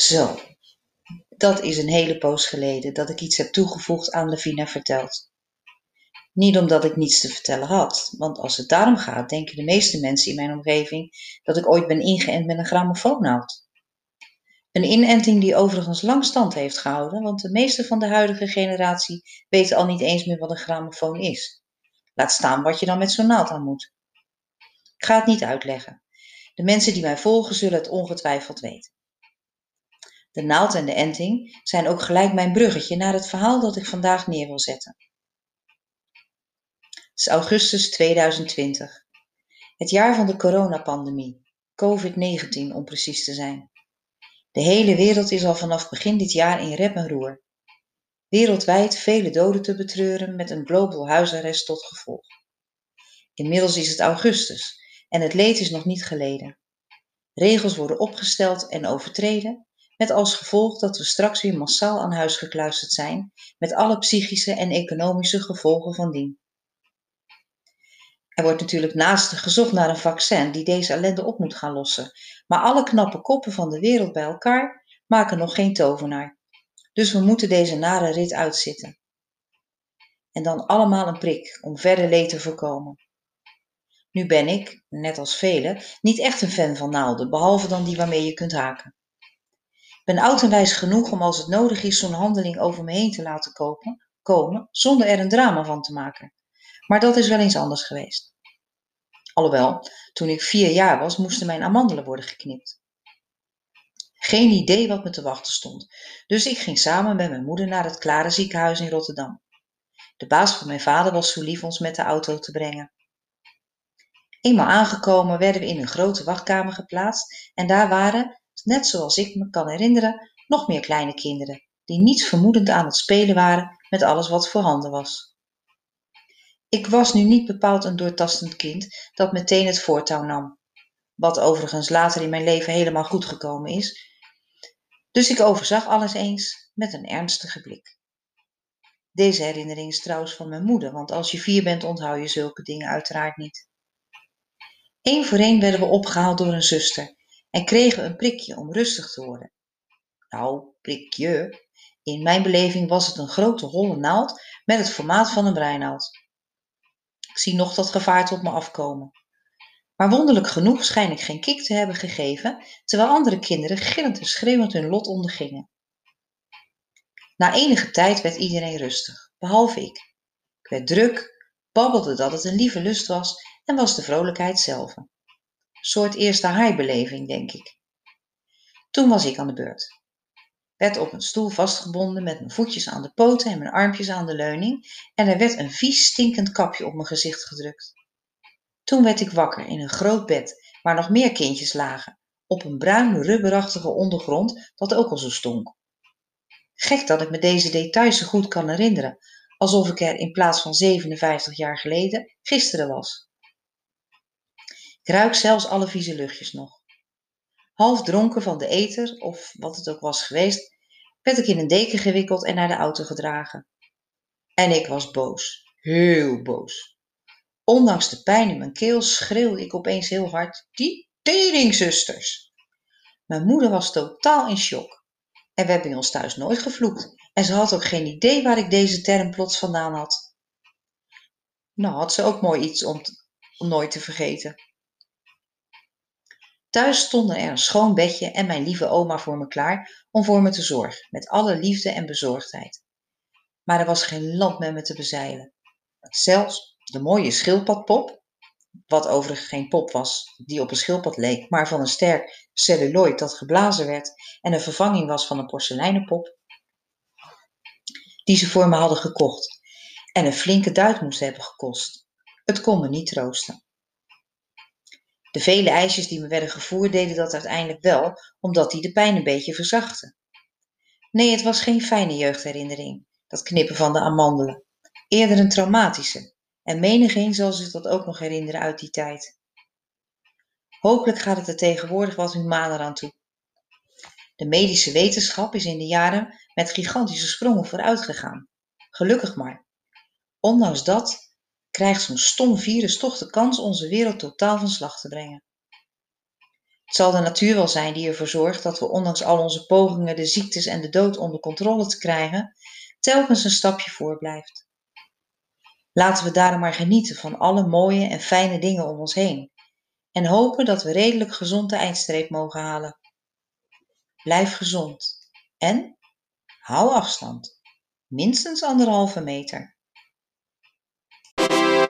Zo, dat is een hele poos geleden dat ik iets heb toegevoegd aan Lavina vertelt. Niet omdat ik niets te vertellen had, want als het daarom gaat, denken de meeste mensen in mijn omgeving dat ik ooit ben ingeënt met een grammofoonnaald. Een inenting die overigens lang stand heeft gehouden, want de meeste van de huidige generatie weten al niet eens meer wat een grammofoon is. Laat staan wat je dan met zo'n naald aan moet. Ik ga het niet uitleggen. De mensen die mij volgen zullen het ongetwijfeld weten. De naald en de enting zijn ook gelijk mijn bruggetje naar het verhaal dat ik vandaag neer wil zetten. Het is augustus 2020, het jaar van de coronapandemie, COVID-19 om precies te zijn. De hele wereld is al vanaf begin dit jaar in rep en roer. Wereldwijd vele doden te betreuren met een global huisarrest tot gevolg. Inmiddels is het augustus en het leed is nog niet geleden. Regels worden opgesteld en overtreden, met als gevolg dat we straks weer massaal aan huis gekluisterd zijn, met alle psychische en economische gevolgen van dien. Er wordt natuurlijk naast gezocht naar een vaccin die deze ellende op moet gaan lossen, maar alle knappe koppen van de wereld bij elkaar maken nog geen tovenaar. Dus we moeten deze nare rit uitzitten. En dan allemaal een prik om verder leed te voorkomen. Nu ben ik, net als velen, niet echt een fan van naalden, behalve dan die waarmee je kunt haken. Ben oud en wijs genoeg om als het nodig is zo'n handeling over me heen te laten kopen, komen, zonder er een drama van te maken. Maar dat is wel eens anders geweest. Alhoewel, toen ik vier jaar was, moesten mijn amandelen worden geknipt. Geen idee wat me te wachten stond, dus ik ging samen met mijn moeder naar het Klare ziekenhuis in Rotterdam. De baas van mijn vader was zo lief ons met de auto te brengen. Eenmaal aangekomen werden we in een grote wachtkamer geplaatst en daar waren, net zoals ik me kan herinneren, nog meer kleine kinderen, die niets vermoedend aan het spelen waren met alles wat voorhanden was. Ik was nu niet bepaald een doortastend kind dat meteen het voortouw nam, wat overigens later in mijn leven helemaal goed gekomen is, dus ik overzag alles eens met een ernstige blik. Deze herinnering is trouwens van mijn moeder, want als je vier bent onthoud je zulke dingen uiteraard niet. Eén voor één werden we opgehaald door een zuster en kregen een prikje om rustig te worden. Nou, prikje. In mijn beleving was het een grote holle naald met het formaat van een breinaald. Ik zie nog dat gevaar op me afkomen. Maar wonderlijk genoeg schijn ik geen kik te hebben gegeven, terwijl andere kinderen gillend en schreeuwend hun lot ondergingen. Na enige tijd werd iedereen rustig, behalve ik. Ik werd druk, babbelde dat het een lieve lust was en was de vrolijkheid zelf. Soort eerste haaibeleving, denk ik. Toen was ik aan de beurt. Werd op een stoel vastgebonden met mijn voetjes aan de poten en mijn armpjes aan de leuning en er werd een vies stinkend kapje op mijn gezicht gedrukt. Toen werd ik wakker in een groot bed waar nog meer kindjes lagen, op een bruin rubberachtige ondergrond dat ook al zo stonk. Gek dat ik me deze details zo goed kan herinneren, alsof ik er in plaats van 57 jaar geleden gisteren was. Ik ruik zelfs alle vieze luchtjes nog. Half dronken van de eter, of wat het ook was geweest, werd ik in een deken gewikkeld en naar de auto gedragen. En ik was boos, heel boos. Ondanks de pijn in mijn keel schreeuwde ik opeens heel hard: Die teringzusters! Mijn moeder was totaal in shock. En we hebben in ons thuis nooit gevloekt. En ze had ook geen idee waar ik deze term plots vandaan had. Nou had ze ook mooi iets om nooit te vergeten. Thuis stonden er een schoon bedje en mijn lieve oma voor me klaar om voor me te zorgen, met alle liefde en bezorgdheid. Maar er was geen land met me te bezeilen. Zelfs de mooie schildpadpop, wat overigens geen pop was die op een schildpad leek, maar van een sterk celluloid dat geblazen werd en een vervanging was van een porseleinen pop, die ze voor me hadden gekocht en een flinke duit moest hebben gekost. Het kon me niet troosten. De vele ijsjes die me werden gevoerd deden dat uiteindelijk wel, omdat die de pijn een beetje verzachten. Nee, het was geen fijne jeugdherinnering, dat knippen van de amandelen. Eerder een traumatische. En menigeen zal zich dat ook nog herinneren uit die tijd. Hopelijk gaat het er tegenwoordig wat humaner aan toe. De medische wetenschap is in de jaren met gigantische sprongen vooruit gegaan. Gelukkig maar. Ondanks dat krijgt zo'n stom virus toch de kans onze wereld totaal van slag te brengen. Het zal de natuur wel zijn die ervoor zorgt dat we ondanks al onze pogingen de ziektes en de dood onder controle te krijgen, telkens een stapje voor blijft. Laten we daarom maar genieten van alle mooie en fijne dingen om ons heen en hopen dat we redelijk gezond de eindstreep mogen halen. Blijf gezond en hou afstand, minstens anderhalve meter.